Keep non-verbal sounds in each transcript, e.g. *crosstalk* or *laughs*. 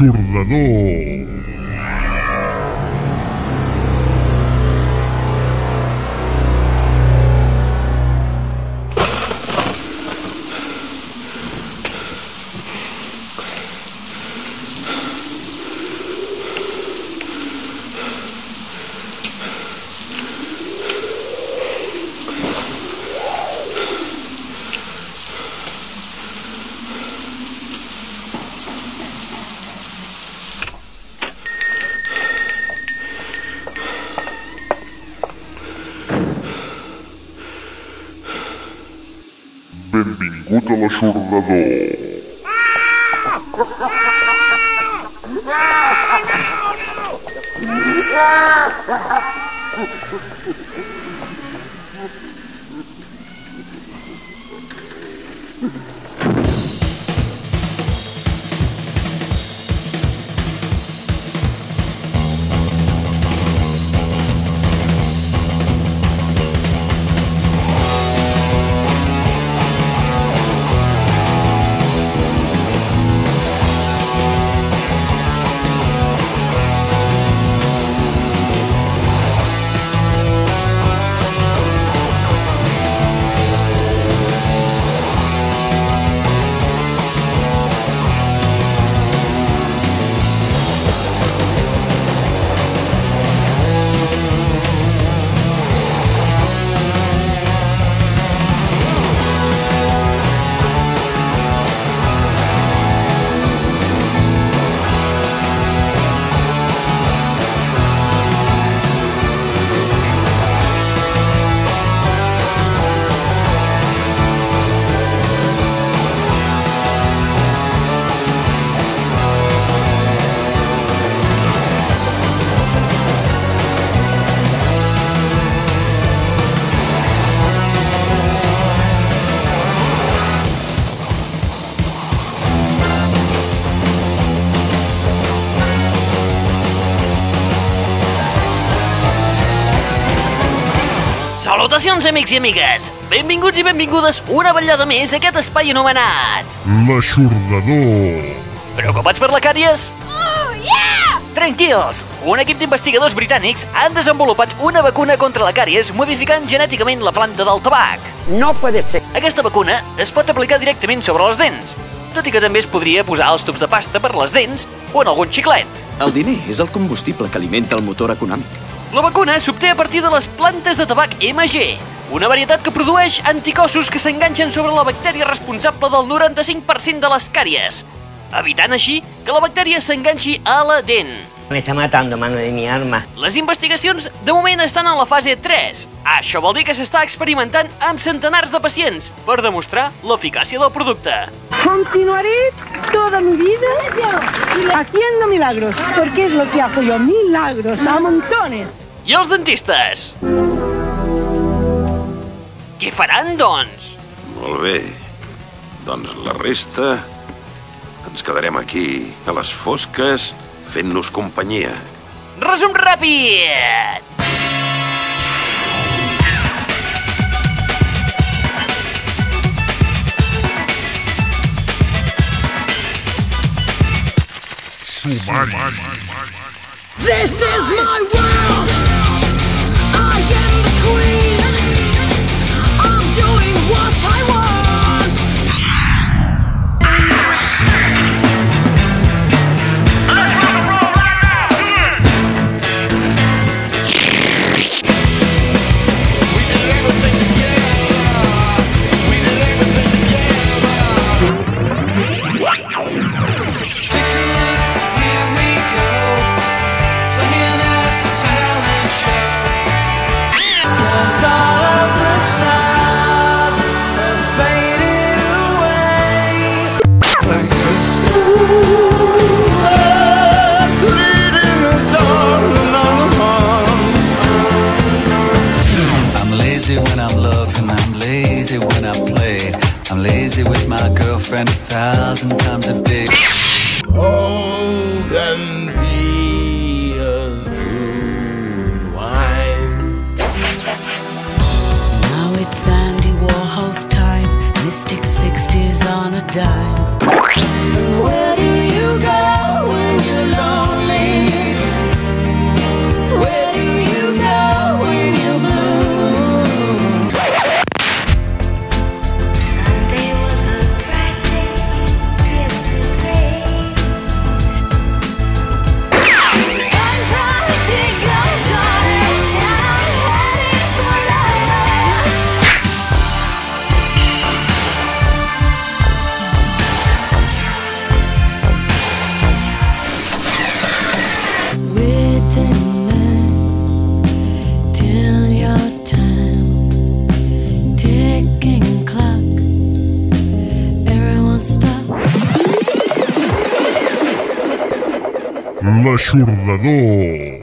L'aixordador. Salutacions, amics i amigues! Benvinguts i benvingudes una vetllada més a aquest espai anomenat... L'aixordador. Preocupats per la càries? Oh, yeah! Tranquils! Un equip d'investigadors britànics han desenvolupat una vacuna contra la càries modificant genèticament la planta del tabac. No puede ser. Aquesta vacuna es pot aplicar directament sobre les dents, tot i que també es podria posar als tubs de pasta per les dents o en algun xiclet. El diner és el combustible que alimenta el motor econòmic. La vacuna s'obté a partir de les plantes de tabac MG, una varietat que produeix anticossos que s'enganxen sobre la bactèria responsable del 95% de les càries, evitant així que la bactèria s'enganxi a la dent. Me está matando, mano de mi arma. Les investigacions de moment estan en la fase 3. Això vol dir que s'està experimentant amb centenars de pacients per demostrar l'eficàcia del producte. Continuaré toda mi vida haciendo milagros, porque es lo que hago yo, milagros a montones. I els dentistes? Què faran, doncs? Molt bé. Doncs la resta... Ens quedarem aquí, a les fosques, fent-nos companyia. Resum ràpid! Sumari. This is my world. I am the queen. Thousand times a day. Now L'aixordador.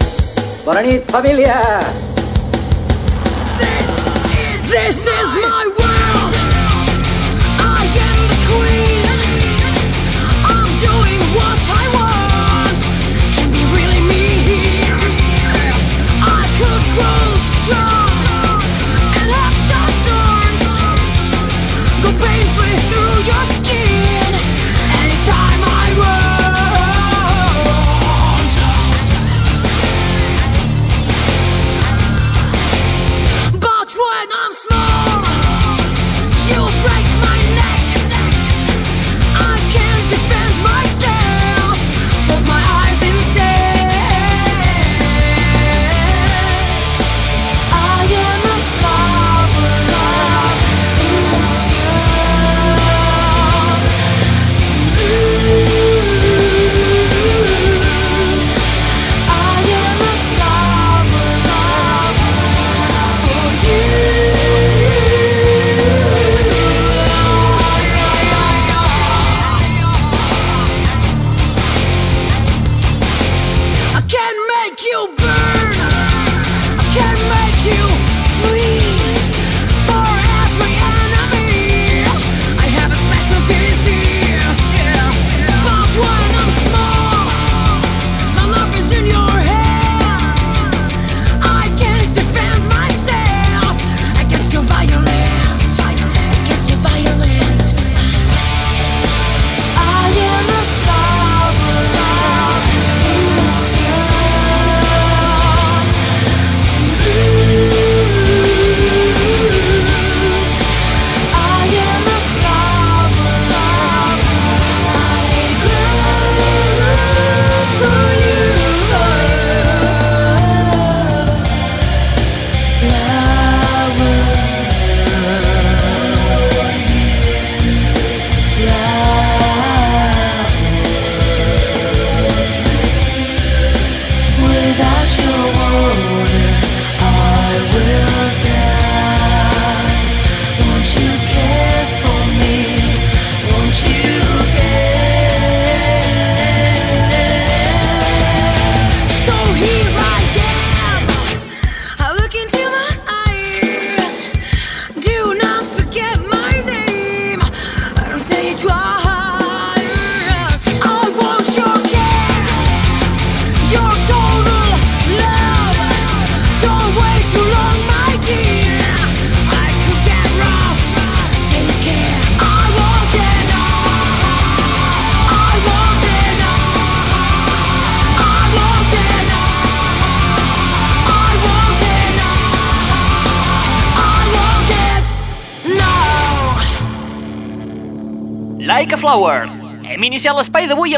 Bona nit, família! This is my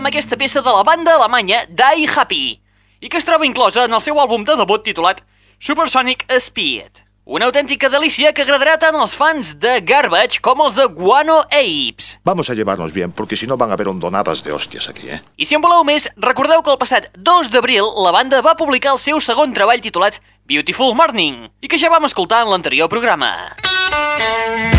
amb aquesta peça de la banda alemanya Die Happy i que es troba inclosa en el seu àlbum de debut titulat Supersonic Speed. Una autèntica delícia que agradarà tant als fans de Garbage com els de Guano Apes. Vamos a llevarnos bien, porque si no van a haber hondonadas de hostias aquí, ¿eh? I si en voleu més, recordeu que el passat 2 d'abril la banda va publicar el seu segon treball titulat Beautiful Morning i que ja vam escoltar en l'anterior programa. I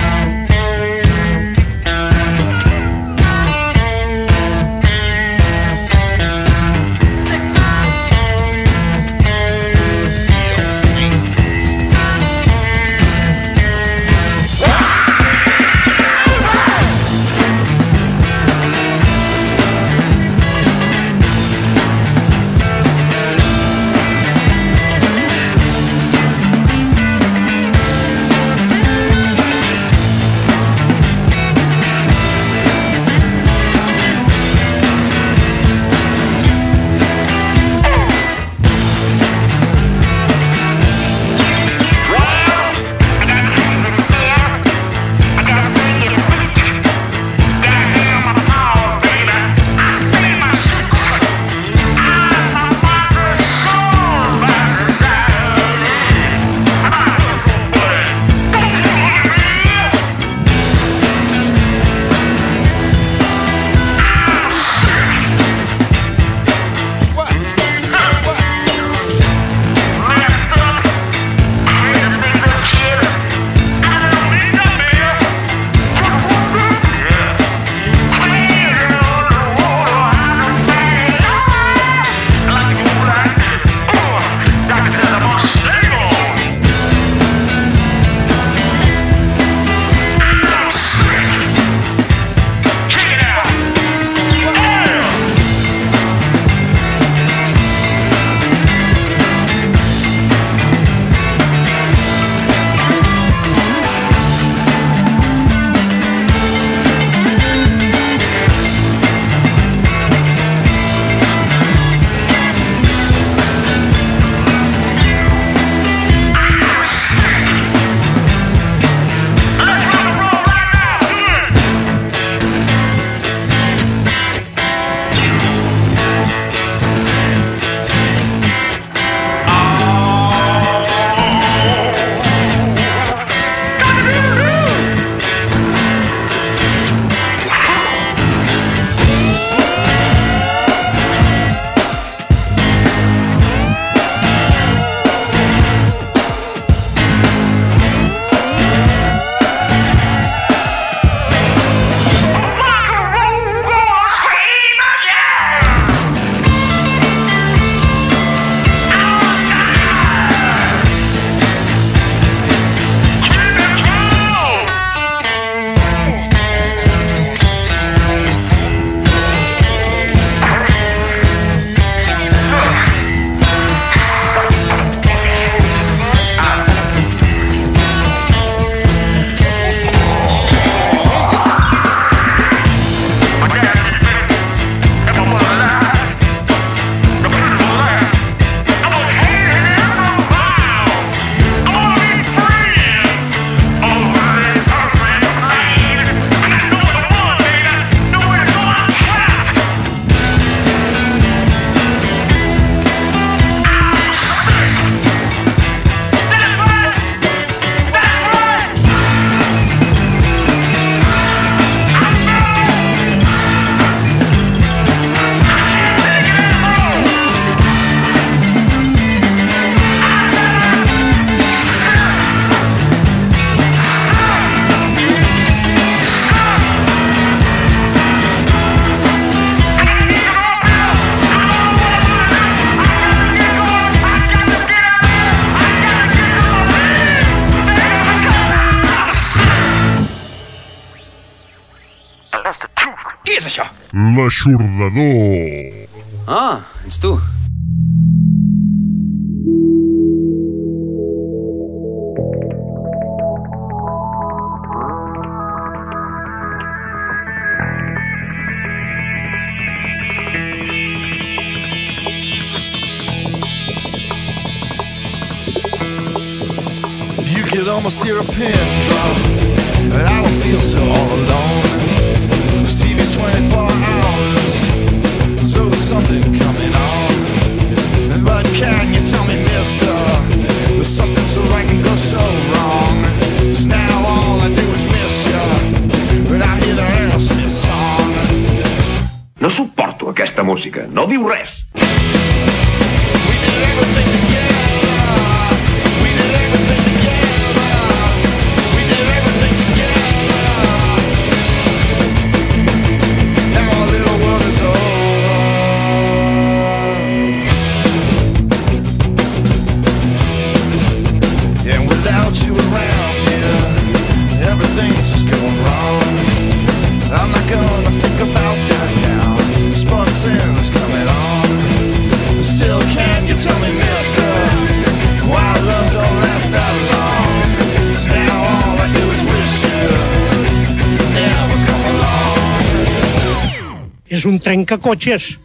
trenca cotxes.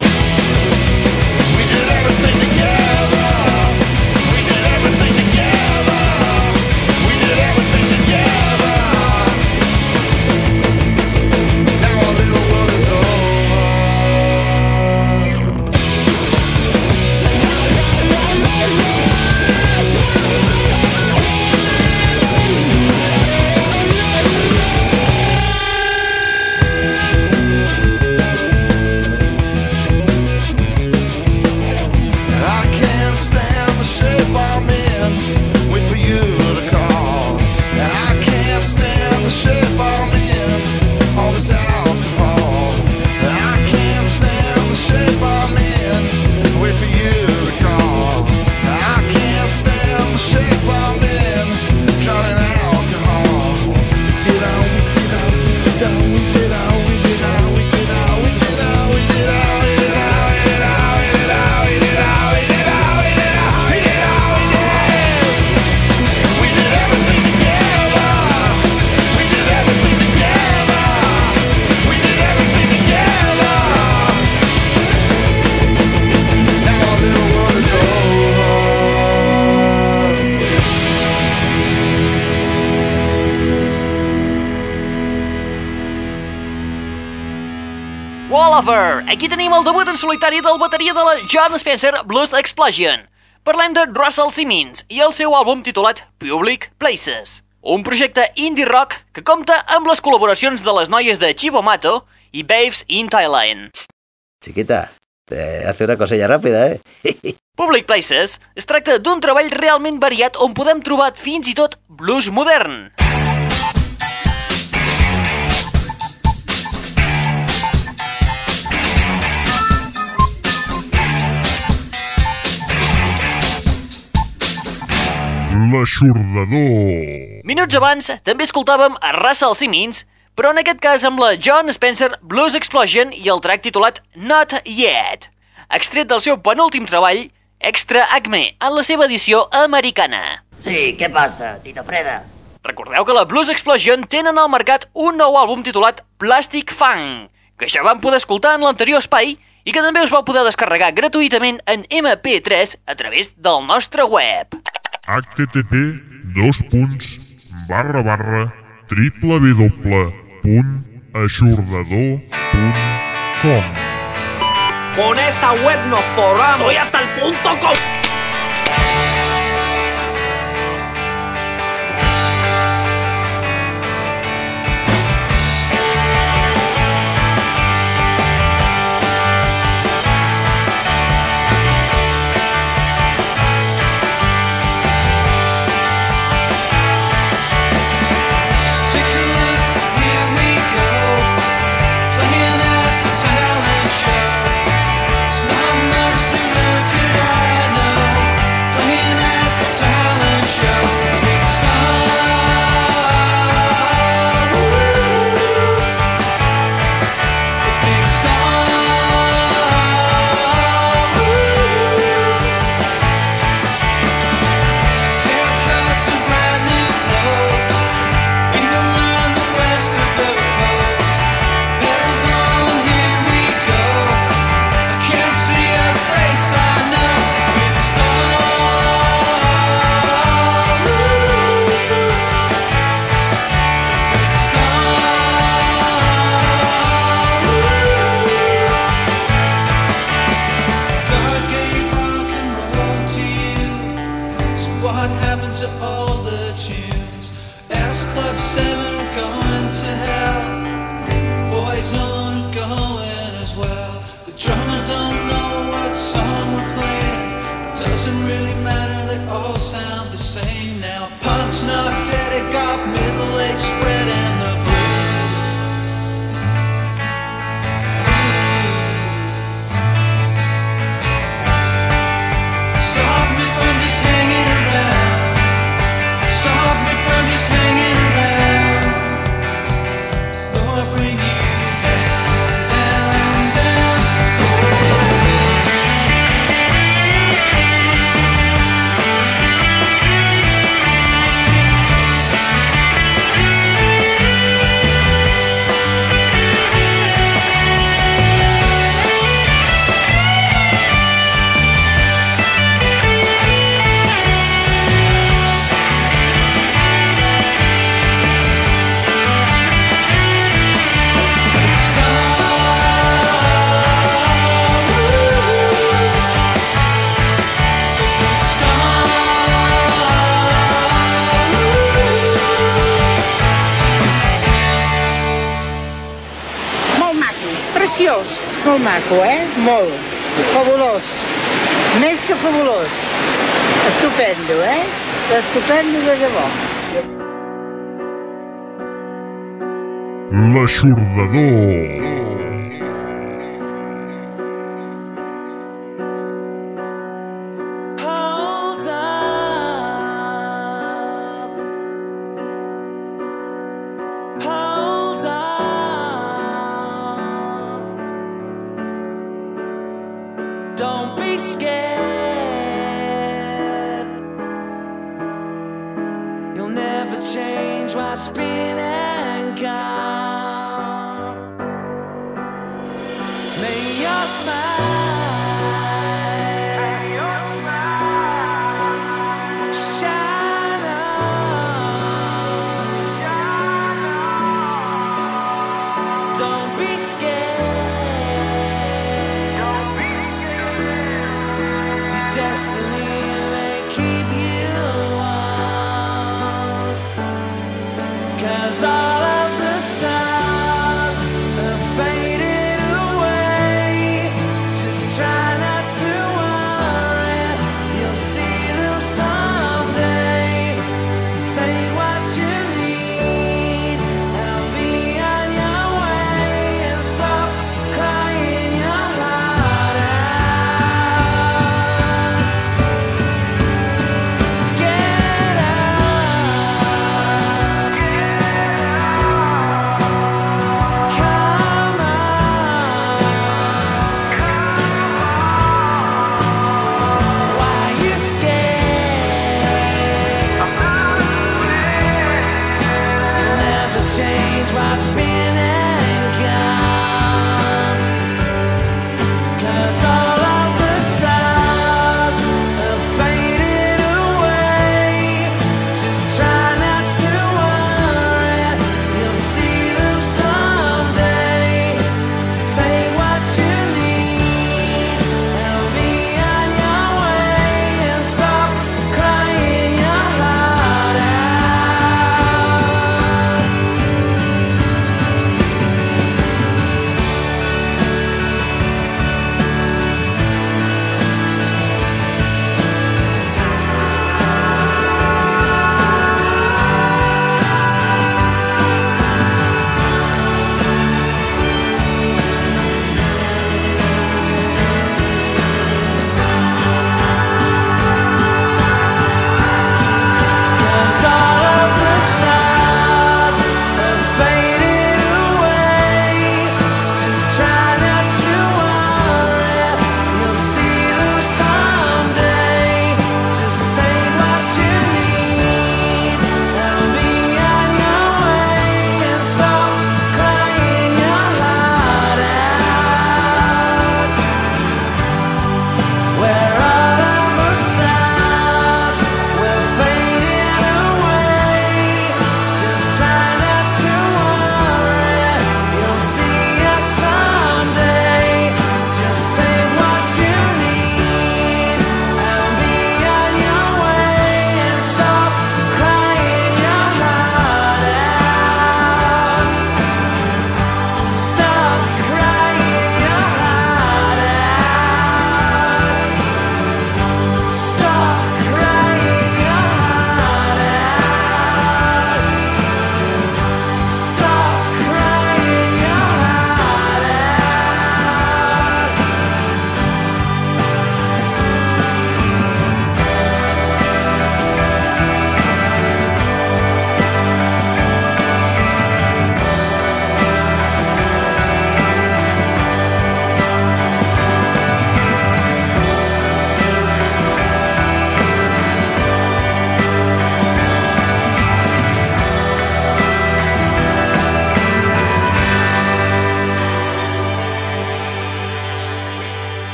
Solitari del bateria de la John Spencer Blues Explosion. Parlem de Russell Simmons i el seu àlbum titulat Public Places, un projecte indie rock que compta amb les col·laboracions de les noies de Chibomato i Babes in Thailand. Chiquita, te hace una cosilla rápida, ¿eh? *laughs* Public Places es tracta d'un treball realment variat on podem trobar fins i tot blues modern. L'aixordador. Minuts abans també escoltàvem a Russell Simmons, però en aquest cas amb la John Spencer Blues Explosion i el track titulat Not Yet, extret del seu penúltim treball, Extra Acme, en la seva edició americana. Sí, què passa, Tita Freda? Recordeu que la Blues Explosion tenen al mercat un nou àlbum titulat Plastic Fang, que ja vam poder escoltar en l'anterior espai i que també us vau poder descarregar gratuïtament en MP3 a través del nostre web. Http dos punts barra barra triple w punt aixordador punt com Con esa web nos forramos. Voy hasta el punto com. Estupendo de debò. L'aixordador.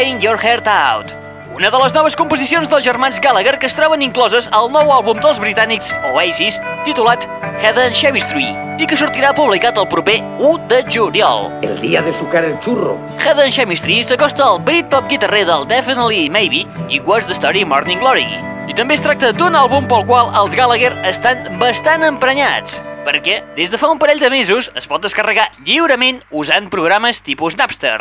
Crying Your Heart Out, una de les noves composicions dels germans Gallagher que es troben incloses al nou àlbum dels britànics Oasis, titulat Head and Chemistry, i que sortirà publicat el proper 1 de juliol. El día de sucar el churro. Head and Chemistry s'acosta al Britpop guitarrer del Definitely Maybe i What's the Story Morning Glory. I també es tracta d'un àlbum pel qual els Gallagher estan bastant emprenyats, perquè des de fa un parell de mesos es pot descarregar lliurement usant programes tipus Napster.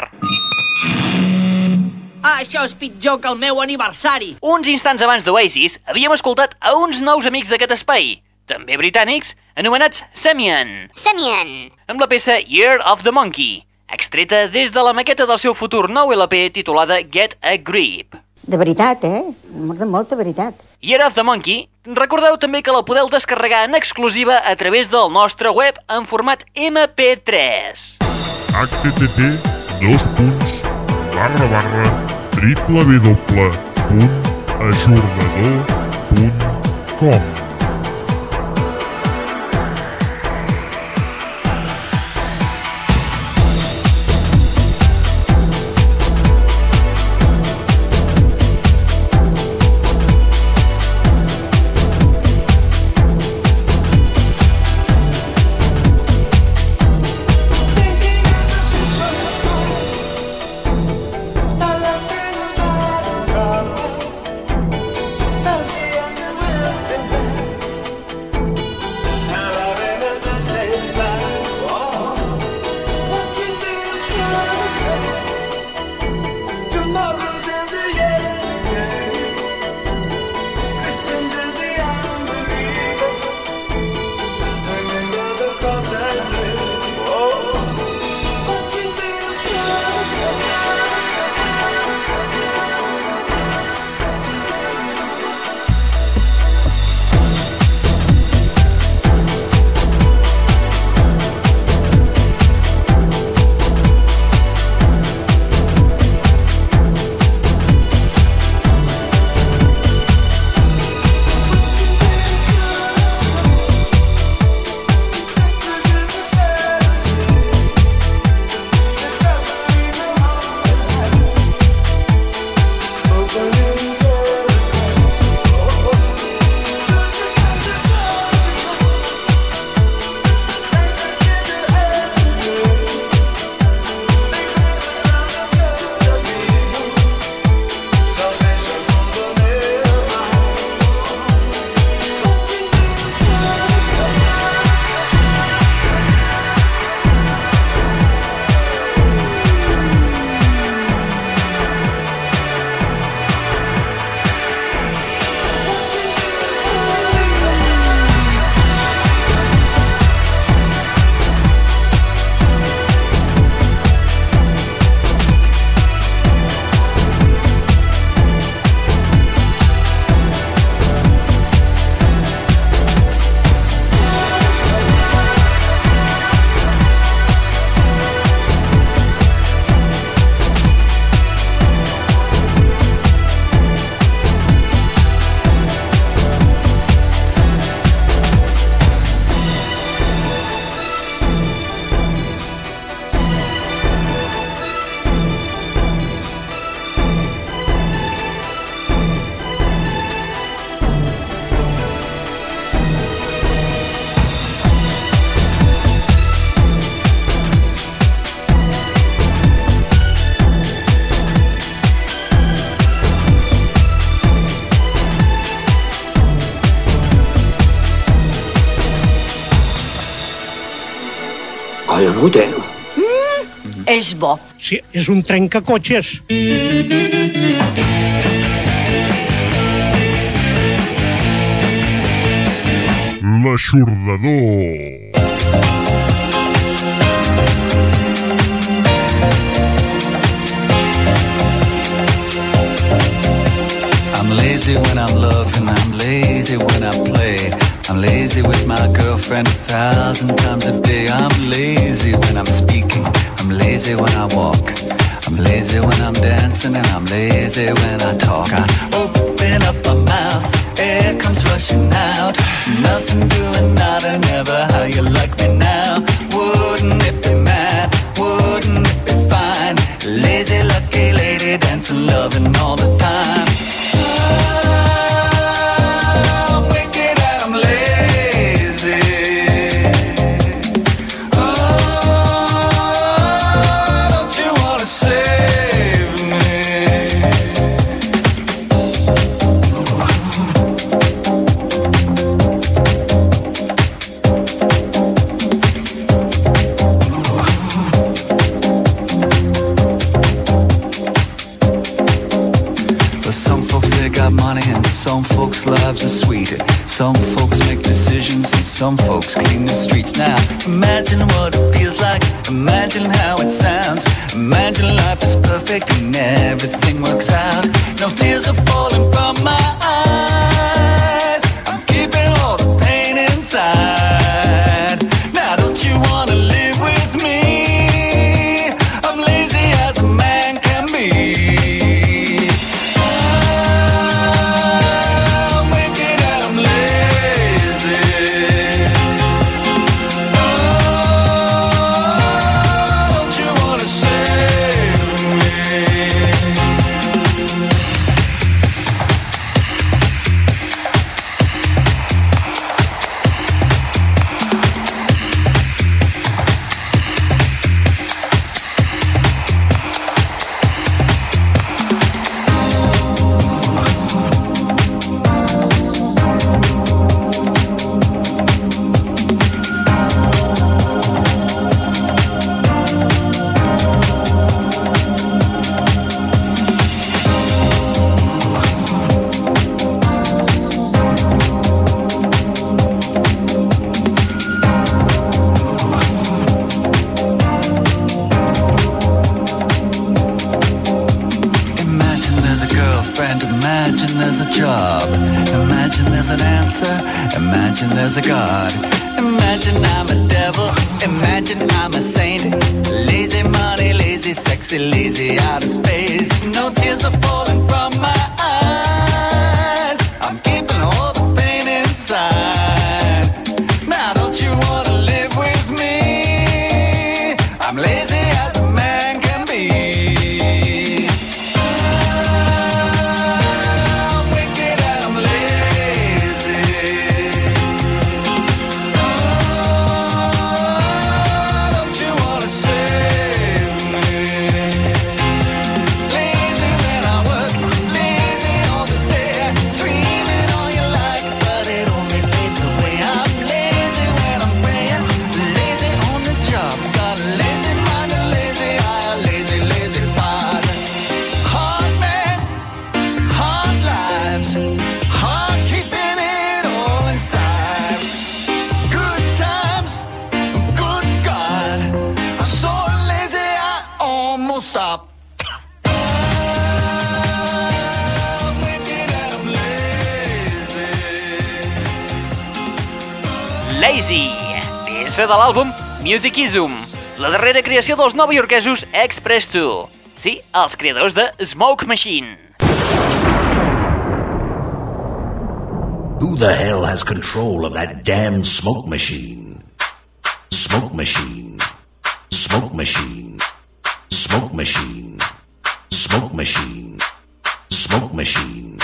Ah, això és pitjor que el meu aniversari. Uns instants abans d'Oasis havíem escoltat a uns nous amics d'aquest espai, també britànics, anomenats Semian, Semian. amb la peça Year of the Monkey, extreta des de la maqueta del seu futur nou LP titulada Get a Grip. De veritat, eh? De molta veritat. Year of the Monkey, recordeu també que la podeu descarregar en exclusiva a través del nostre web en format MP3. http dos punts barra barra www.ajornador.com És bo. Sí, és un trencacotxes. L'aixordador. I'm lazy when I'm loving, I'm lazy when I play. I'm lazy with my girlfriend a thousand times a day. I'm lazy when I'm speaking, lazy when I walk. I'm lazy when I'm dancing and I'm lazy when I talk. I open up my mouth, air comes rushing out. Nothing doing, nada, never how you like me now. Wouldn't it be mad? Wouldn't it be fine? Lazy, lucky lady, lives man. Musicism, la darrera creació dels novaiorquesos Express 2. Sí, els creadors de Smoke Machine. Who the hell has control of that damn smoke machine? Smoke machine. Smoke machine. Smoke machine. Smoke machine. Smoke machine.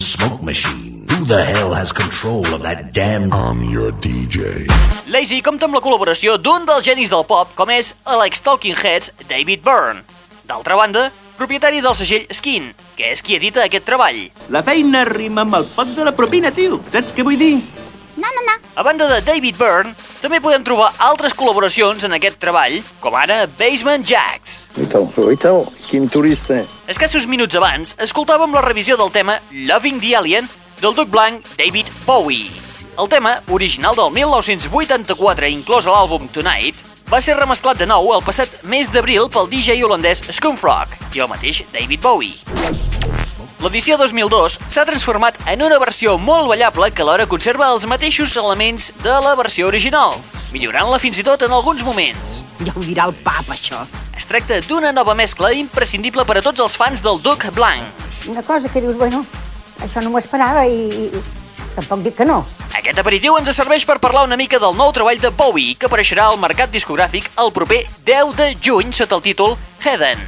Smoke machine. Who the hell has control of that damn... I'm your DJ. Lazy compta amb la col·laboració d'un dels genis del pop, com és l'ex Talking Heads, David Byrne. D'altra banda, propietari del segell Skin, que és qui edita aquest treball. La feina rima amb el pot de la propina, tio. Saps què vull dir? No, no, no. A banda de David Byrne, també podem trobar altres col·laboracions en aquest treball, com ara Basement Jacks. Então, então, quin turista. Escassos minuts abans, escoltàvem la revisió del tema Loving the Alien del duc blanc David Bowie. El tema, original del 1984 inclòs a l'àlbum Tonight, va ser remesclat de nou el passat mes d'abril pel DJ holandès Scumfrog i el mateix David Bowie. L'edició 2002 s'ha transformat en una versió molt ballable que alhora conserva els mateixos elements de la versió original, millorant-la fins i tot en alguns moments. Ja ho dirà el pap, això. Es tracta d'una nova mescla imprescindible per a tots els fans del Duc Blanc. Una cosa que dius, bueno, això no m'ho esperava i, i tampoc dic que no. Aquest aperitiu ens serveix per parlar una mica del nou treball de Bowie, que apareixerà al mercat discogràfic el proper 10 de juny sota el títol Heaven.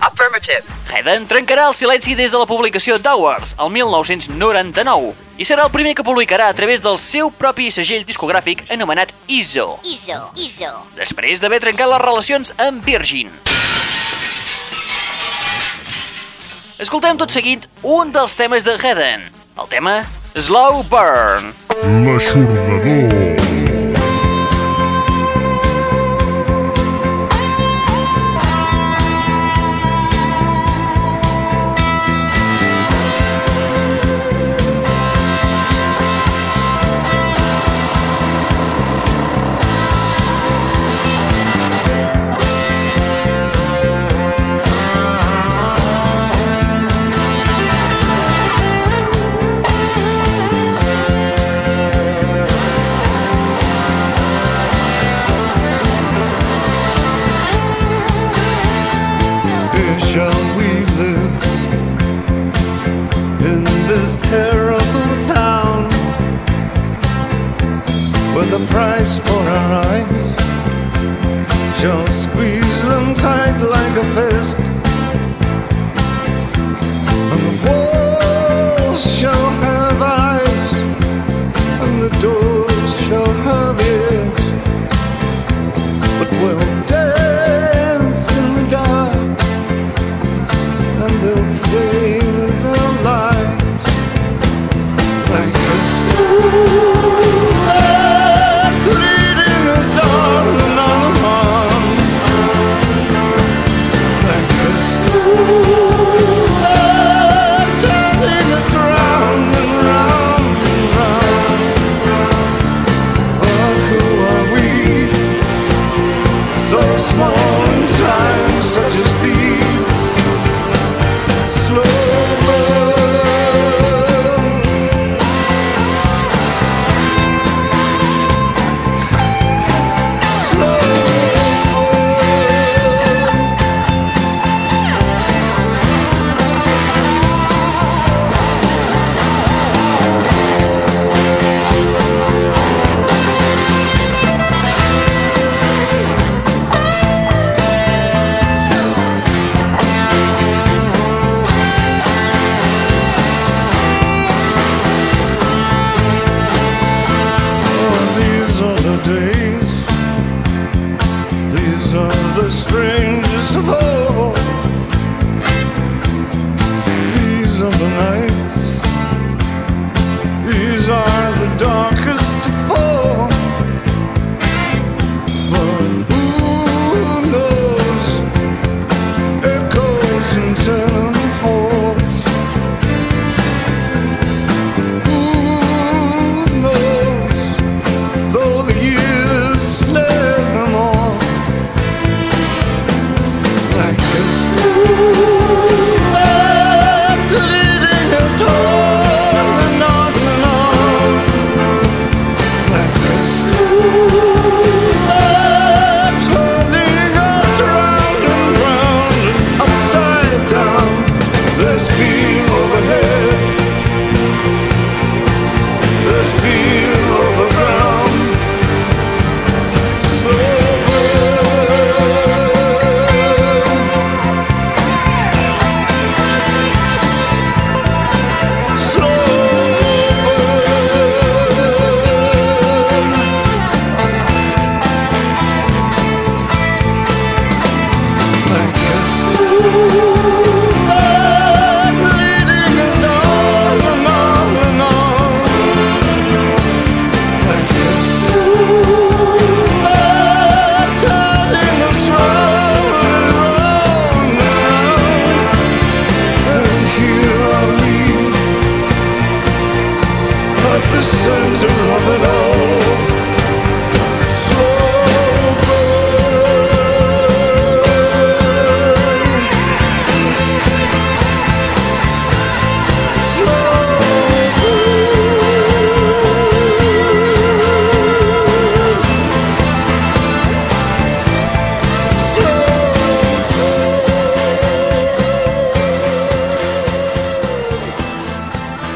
Affirmative. Heaven trencarà el silenci des de la publicació d'Hours, el 1999, i serà el primer que publicarà a través del seu propi segell discogràfic anomenat ISO, ISO, ISO. després d'haver trencat les relacions amb Virgin. Escoltem tot seguit un dels temes de Heaven, el tema Slow Burn. L'aixordador.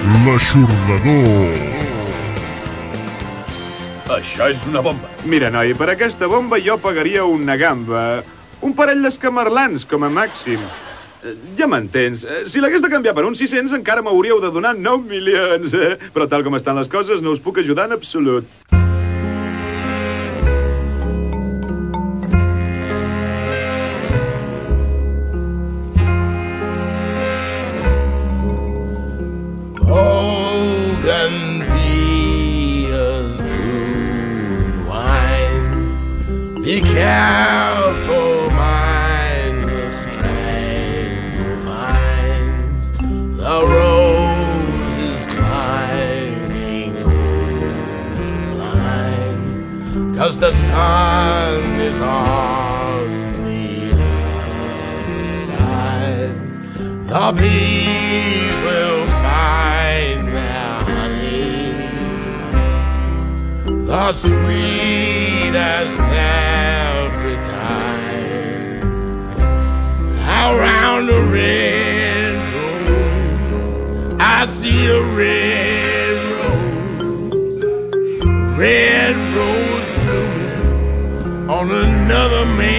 L'aixordador. Això és una bomba. Mira, noi, per aquesta bomba jo pagaria una gamba. Un parell d'escamarlans, com a màxim. Ja m'entens. Si l'hagués de canviar per uns 600 encara m'hauríeu de donar 9 milions. Però tal com estan les coses no us puc ajudar en absolut. Careful, mind the strangle vines. The rose is climbing over line. Cause the sun is on the other side. The bees will find their honey, the sweetest every Around the red rose. I see a red rose, red rose blooming on another man.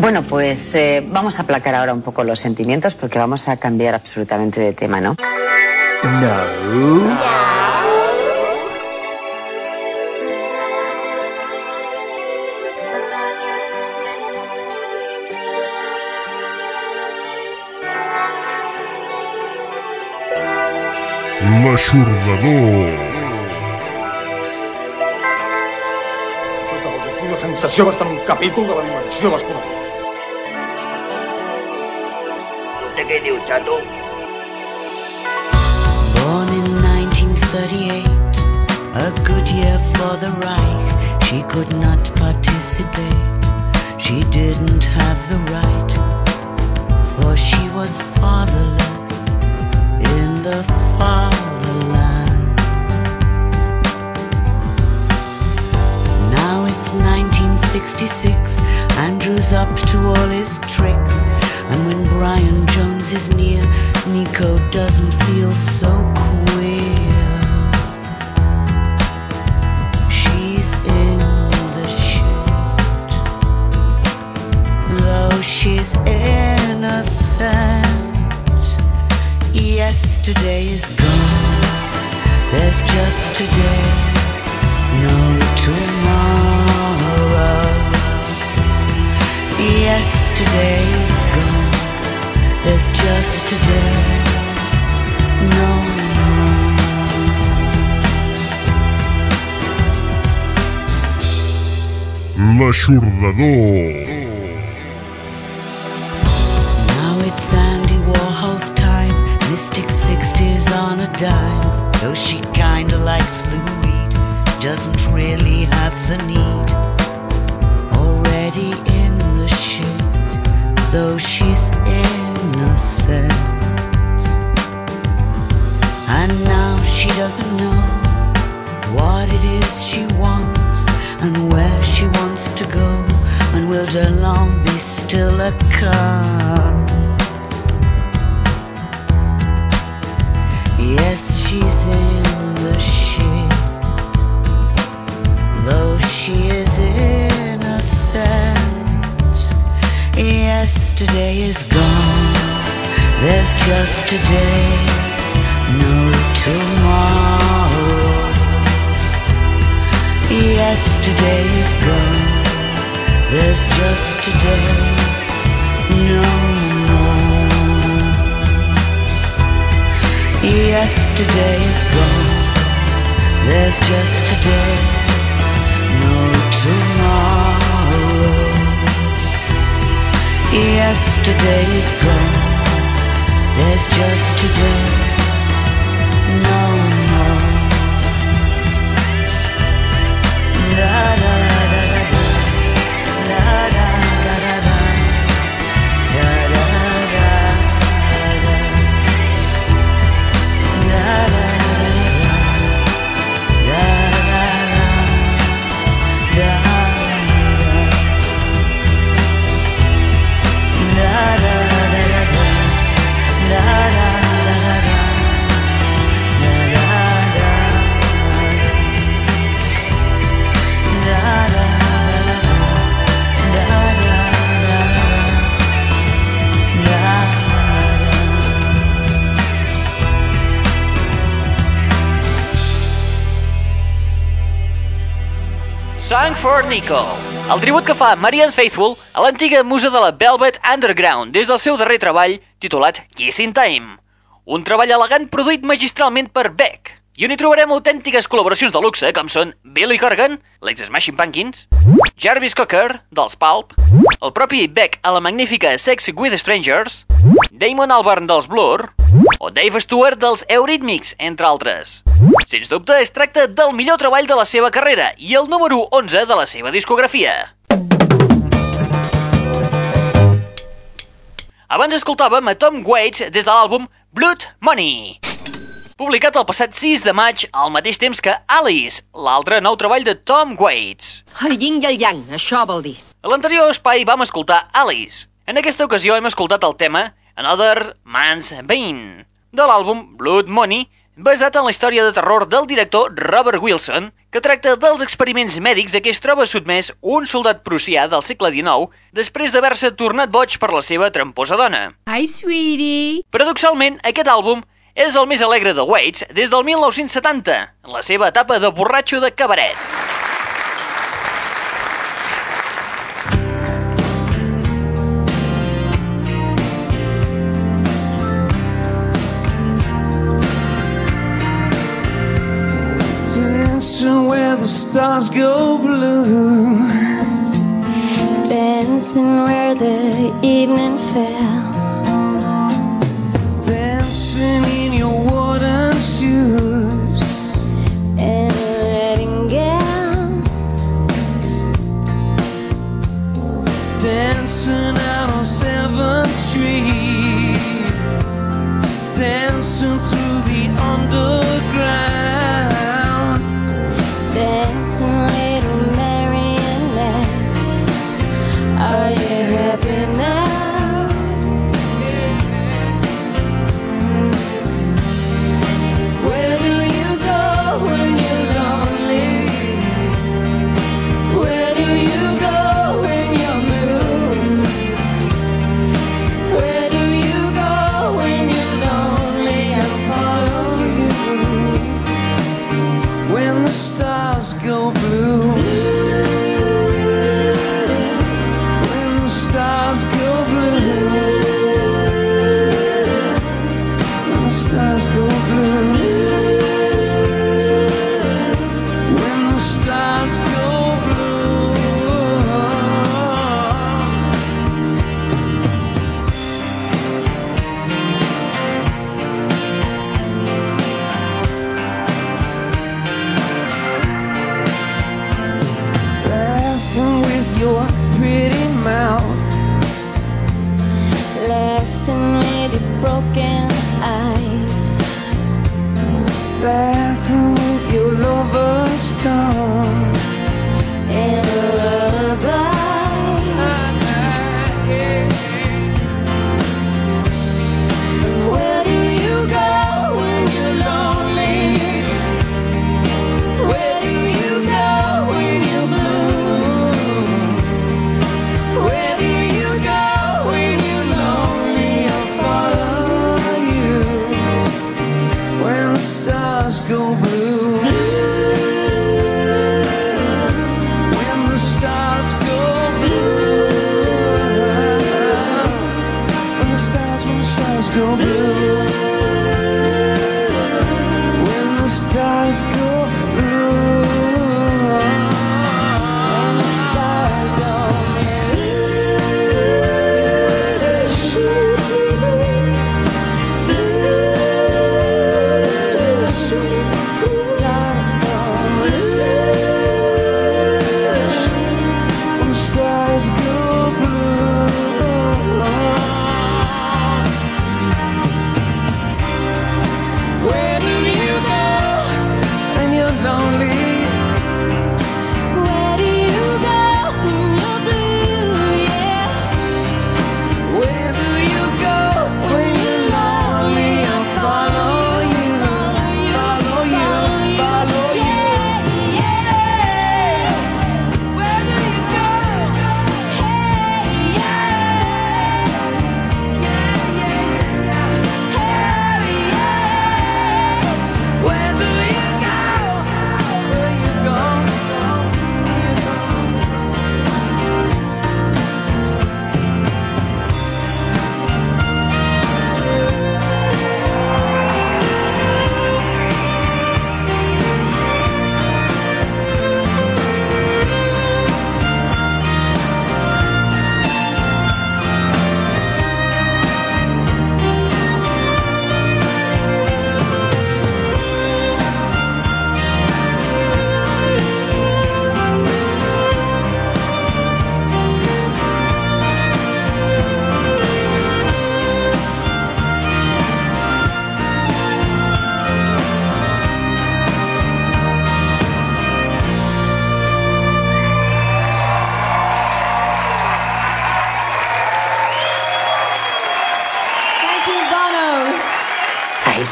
Bueno, pues eh, vamos a aplacar ahora un poco los sentimientos porque vamos a cambiar absolutamente de tema, ¿no? No. L'aixordador. Això és una sensació d'estar en un capítol de la dimensió desconeguda. ¿Usted qué dice. Born in 1938, a good year for the Reich. She could not participate. She didn't have the right, for she was fatherless in the fatherland. Now it's 1966. Andrew's up to all his tricks. And when Brian Jones is near, Nico doesn't feel so queer. She's in the shit, though she's innocent. Yesterday is gone, there's just today, no tomorrow. Yesterday is gone, there's just today, no L'aixordador. Yesterday is gone, there's just today, no tomorrow. Yesterday is gone, there's just today, no more. Yesterday is gone, there's just today, Yesterday is gone, there's just today, no more. La Song for Nico, el tribut que fa Marianne Faithfull a l'antiga musa de la Velvet Underground des del seu darrer treball titulat Kissing Time. Un treball elegant produït magistralment per Beck. I on hi trobarem autèntiques col·laboracions de luxe com són Billy Corgan, l'ex-Smashing Pumpkins, Jarvis Cocker, dels Pulp, el propi Beck a la magnífica Sex with Strangers, Damon Albarn dels Blur o Dave Stewart dels Eurythmics, entre altres. Sens dubte, es tracta del millor treball de la seva carrera i el número 11 de la seva discografia. Abans escoltàvem a Tom Waits des de l'àlbum Blood Money, publicat el passat 6 de maig al mateix temps que Alice, l'altre nou treball de Tom Waits. El yin i el yang, això vol dir. A l'anterior espai vam escoltar Alice. En aquesta ocasió hem escoltat el tema Another Man's Bane, de l'àlbum Blood Money, basat en la història de terror del director Robert Wilson, que tracta dels experiments mèdics a què es troba sotmès un soldat prussià del segle XIX després d'haver-se tornat boig per la seva tramposa dona. Hi, sweetie. Paradoxalment, aquest àlbum és el més alegre de Waits des del 1970, en la seva etapa de borratxo de cabaret. Dancing where the stars go blue. Dancing where the evening fell. Dancing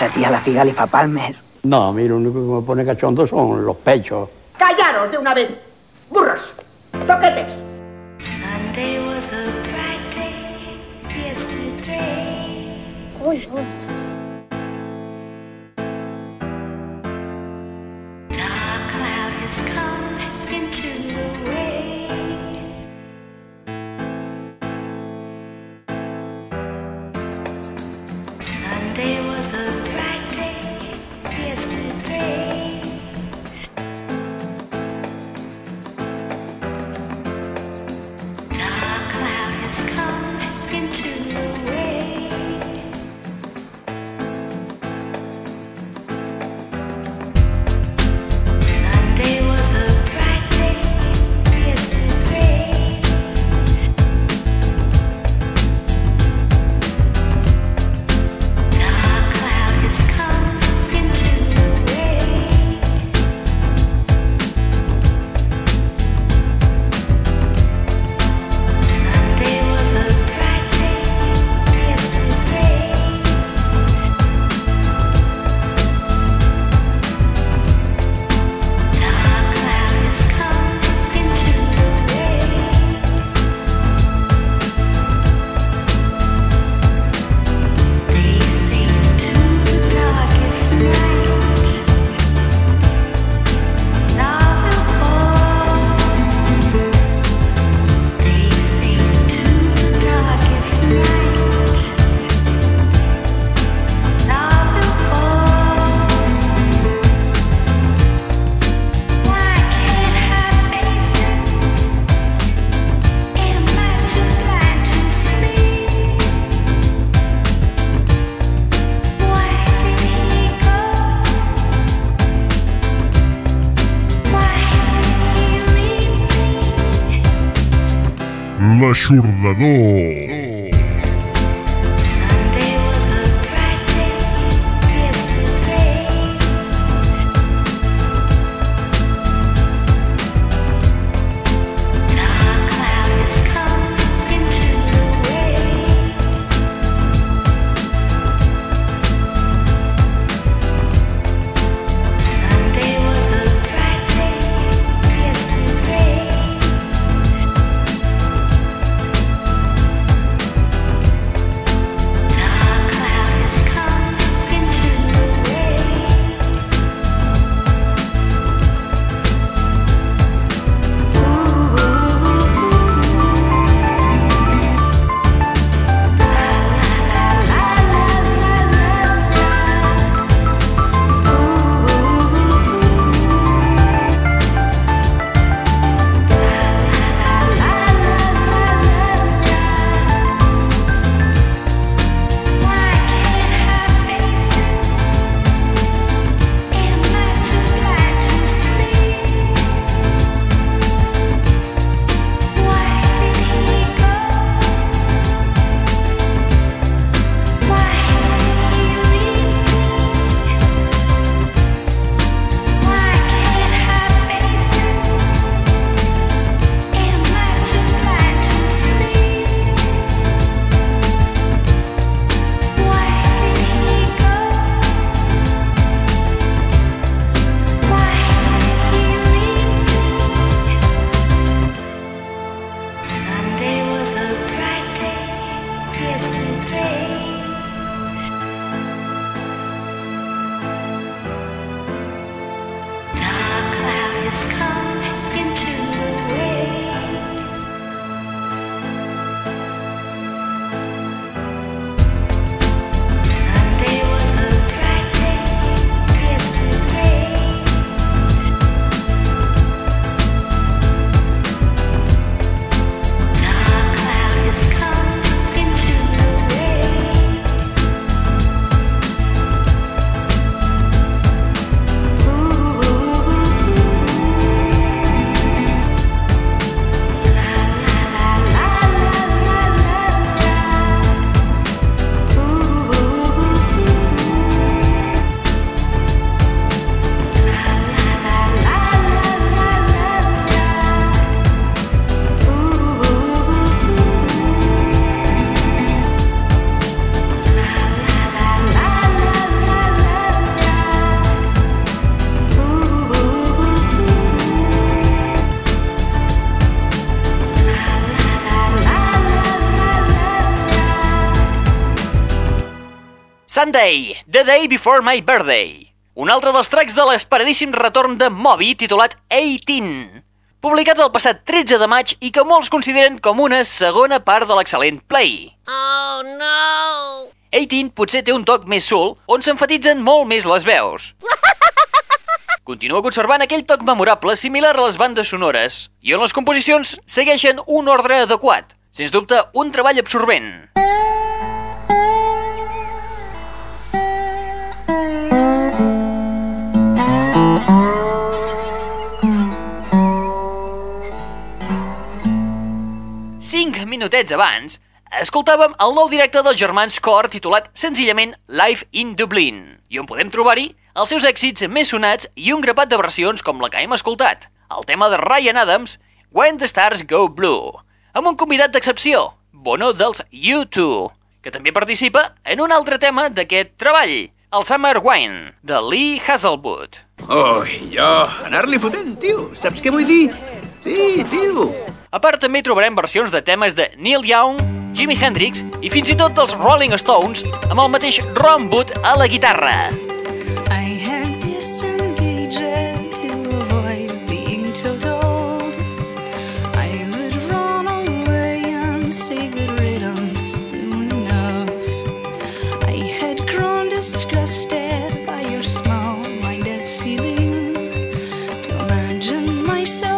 la tía la figalifa palmes. No, a mí lo único que me pone cachondo son los pechos. ¡Callaros de una vez! ¡Burros! ¡Toquetes! Uy, uy. Salvador. Sunday, The Day Before My Birthday. Un altre dels tracks de l'esperadíssim retorn de Moby titulat 18, publicat el passat 13 de maig i que molts consideren com una segona part de l'excel·lent Play. Oh no! 18 potser té un toc més soul on s'enfatitzen molt més les veus. *laughs* Continua conservant aquell toc memorable similar a les bandes sonores i on les composicions segueixen un ordre adequat. Sens dubte, un treball absorbent. Minutets abans, escoltàvem el nou directe dels germans Cor titulat senzillament Live in Dublin, i on podem trobar-hi els seus èxits més sonats i un grapat de versions com la que hem escoltat, el tema de Ryan Adams, When the Stars Go Blue, amb un convidat d'excepció, Bono dels U2, que també participa en un altre tema d'aquest treball, el Summer Wine, de Lee Hazelwood. Oh, i jo, anar-li fotent, tio. Saps què vull dir? Sí, tio. A part, també trobarem versions de temes de Neil Young, Jimi Hendrix i fins i tot dels Rolling Stones amb el mateix Ron Wood a la guitarra. I had disengaged to avoid being told. I would run away and say good riddance soon enough. I had grown disgusted by your small-minded ceiling. To imagine myself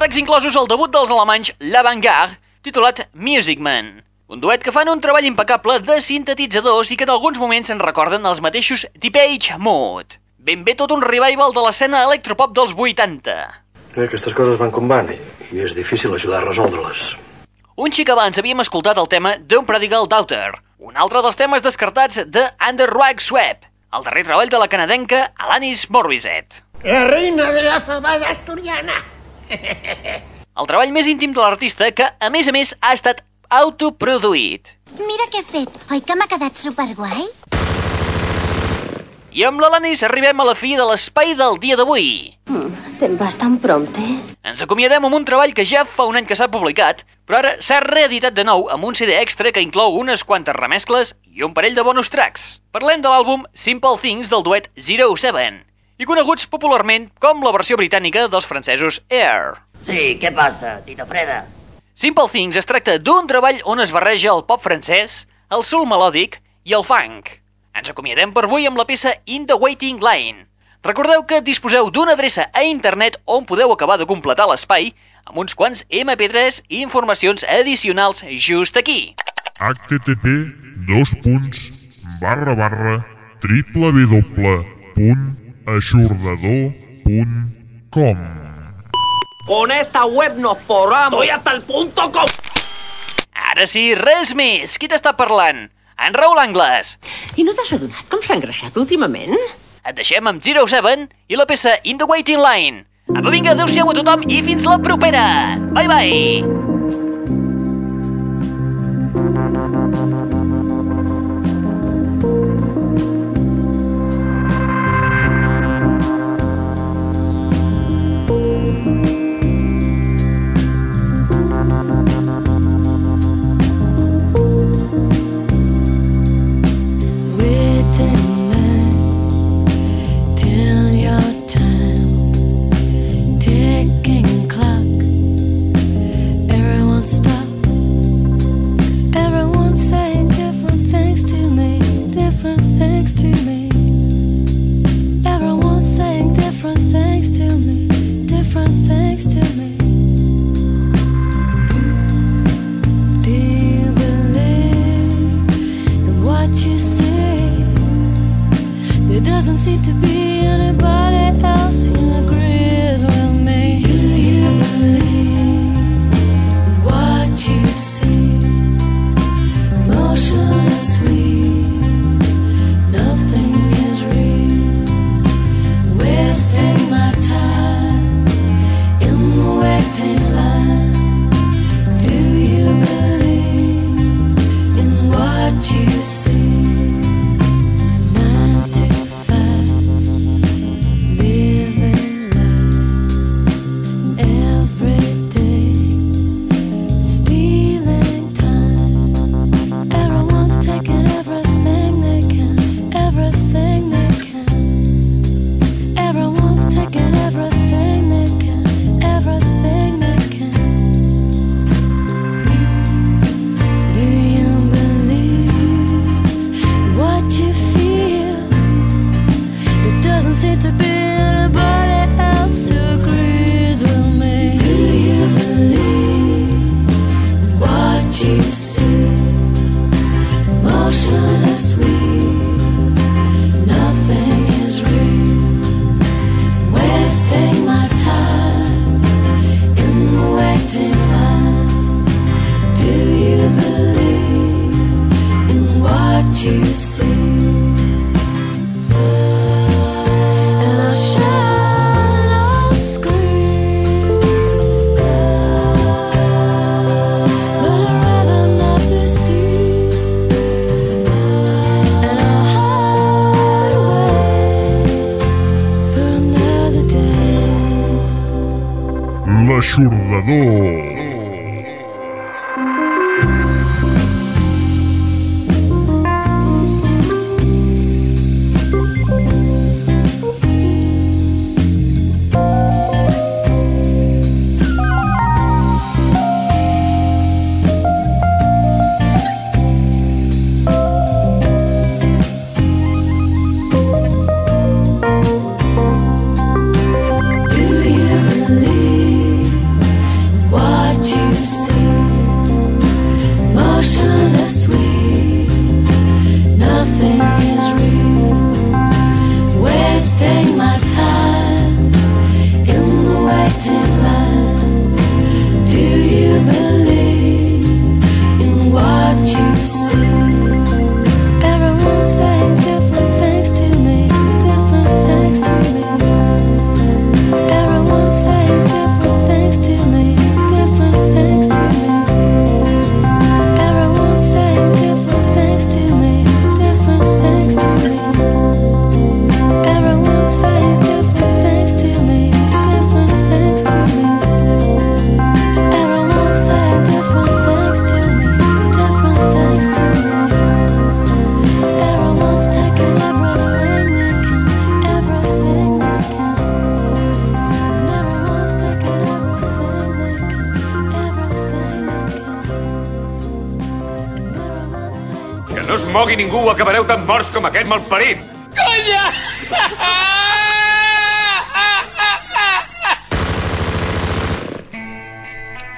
Tracks inclosos al debut dels alemanys L'Avantgarde, titulat Music Man. Un duet que fan un treball impecable de sintetitzadors i que en alguns moments se'n recorden els mateixos Depeche Mode. Ben bé tot un revival de l'escena electropop dels 80. Eh, Aquestes coses van com van i, i és difícil ajudar a resoldre-les. Un xic abans havíem escoltat el tema d'un Prodigal Daughter, un altre dels temes descartats de Under Rag Swap, el darrer treball de la canadenca Alanis Morissette. La reina de la fabada asturiana. El treball més íntim de l'artista que, a més a més, ha estat autoproduït. Mira què he fet. Oi que m'ha quedat superguai? I amb l'Alanis arribem a la fi de l'espai del dia d'avui. Mm, te'n vas tan prompte? Ens acomiadem amb un treball que ja fa un any que s'ha publicat, però ara s'ha reeditat de nou amb un CD extra que inclou unes quantes remescles i un parell de bonus tracks. Parlem de l'àlbum Simple Things del duet Zero Seven, i coneguts popularment com la versió britànica dels francesos Air. Sí, què passa, Tita Freda? Simple Things es tracta d'un treball on es barreja el pop francès, el soul melòdic i el funk. Ens acomiadem per avui amb la peça In the Waiting Line. Recordeu que disposeu d'una adreça a internet on podeu acabar de completar l'espai amb uns quants MP3 i informacions addicionals just aquí. http dos punts barra barra www.aixordador.com Con esta web nos forramos. Estoy hasta el punto com. Ara sí, res més. Qui t'està parlant? En Raül Angles. I no t'has adonat com s'ha engreixat últimament? Et deixem amb Zero Seven i la peça In the Waiting Line. Apa, vinga, adeu-siau a tothom i fins la propera. Bye, bye. Doesn't seem to be anybody else who agrees with me. Do you believe what you see? Nothing is real. Wasting my time in the waiting line. Do you believe in what you see? segur acabareu tan morts com aquest malparit! Conya!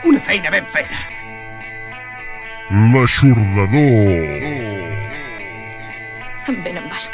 Una feina ben feta. L'aixordador. Em venen bastant.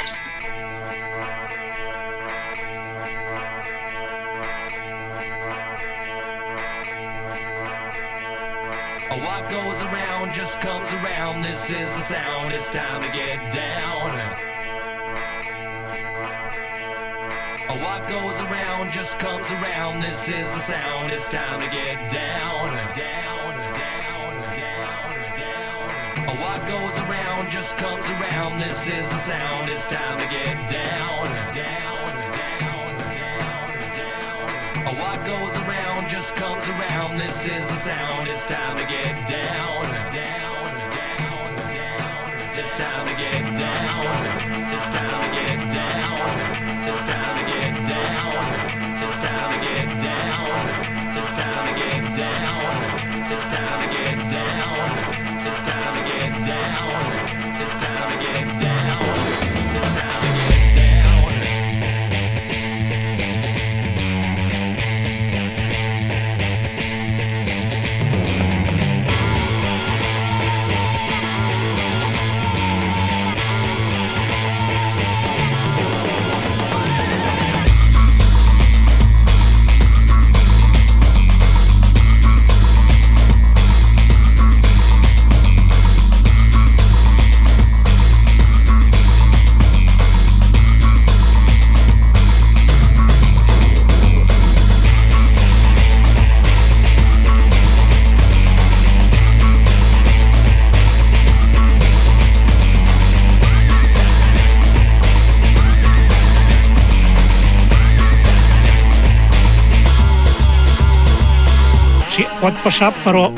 pot passar, però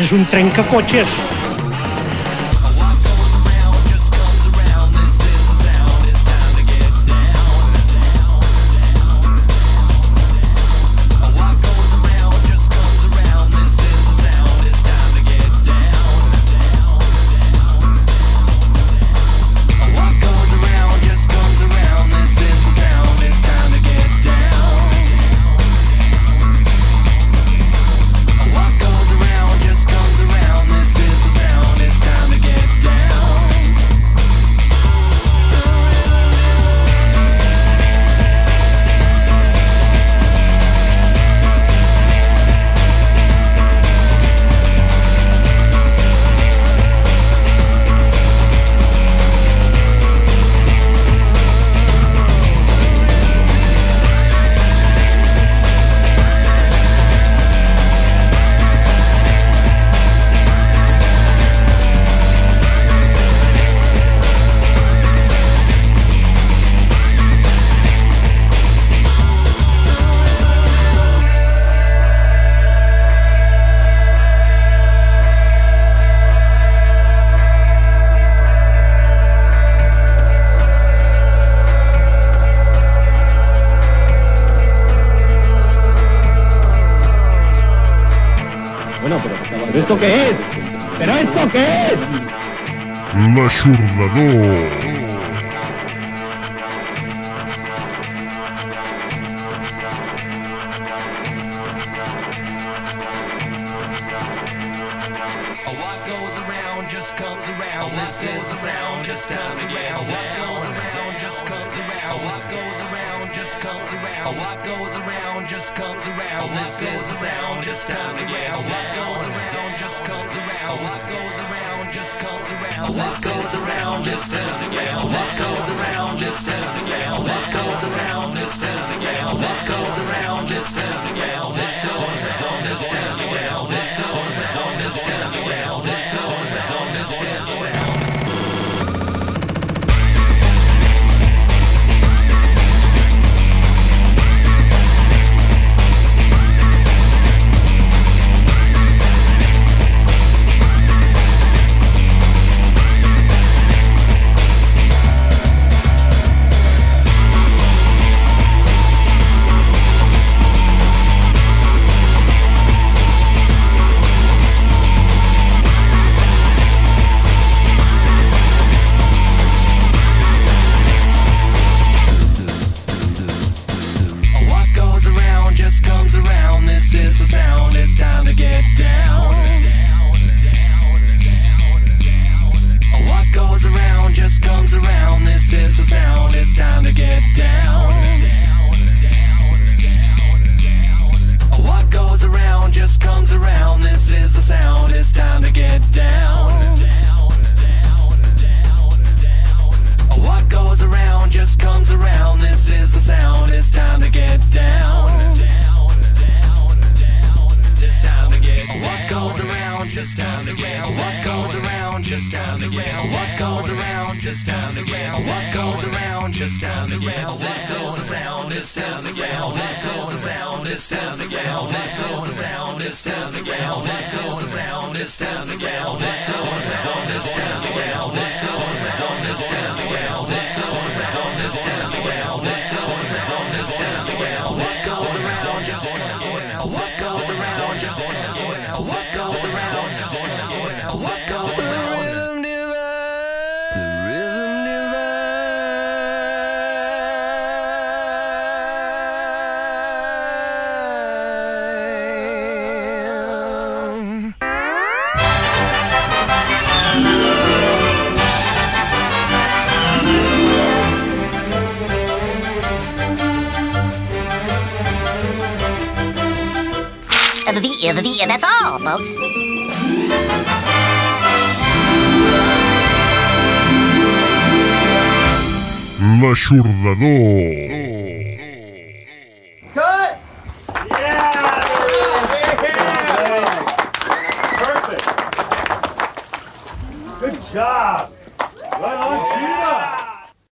és un trencacotxes. Oh.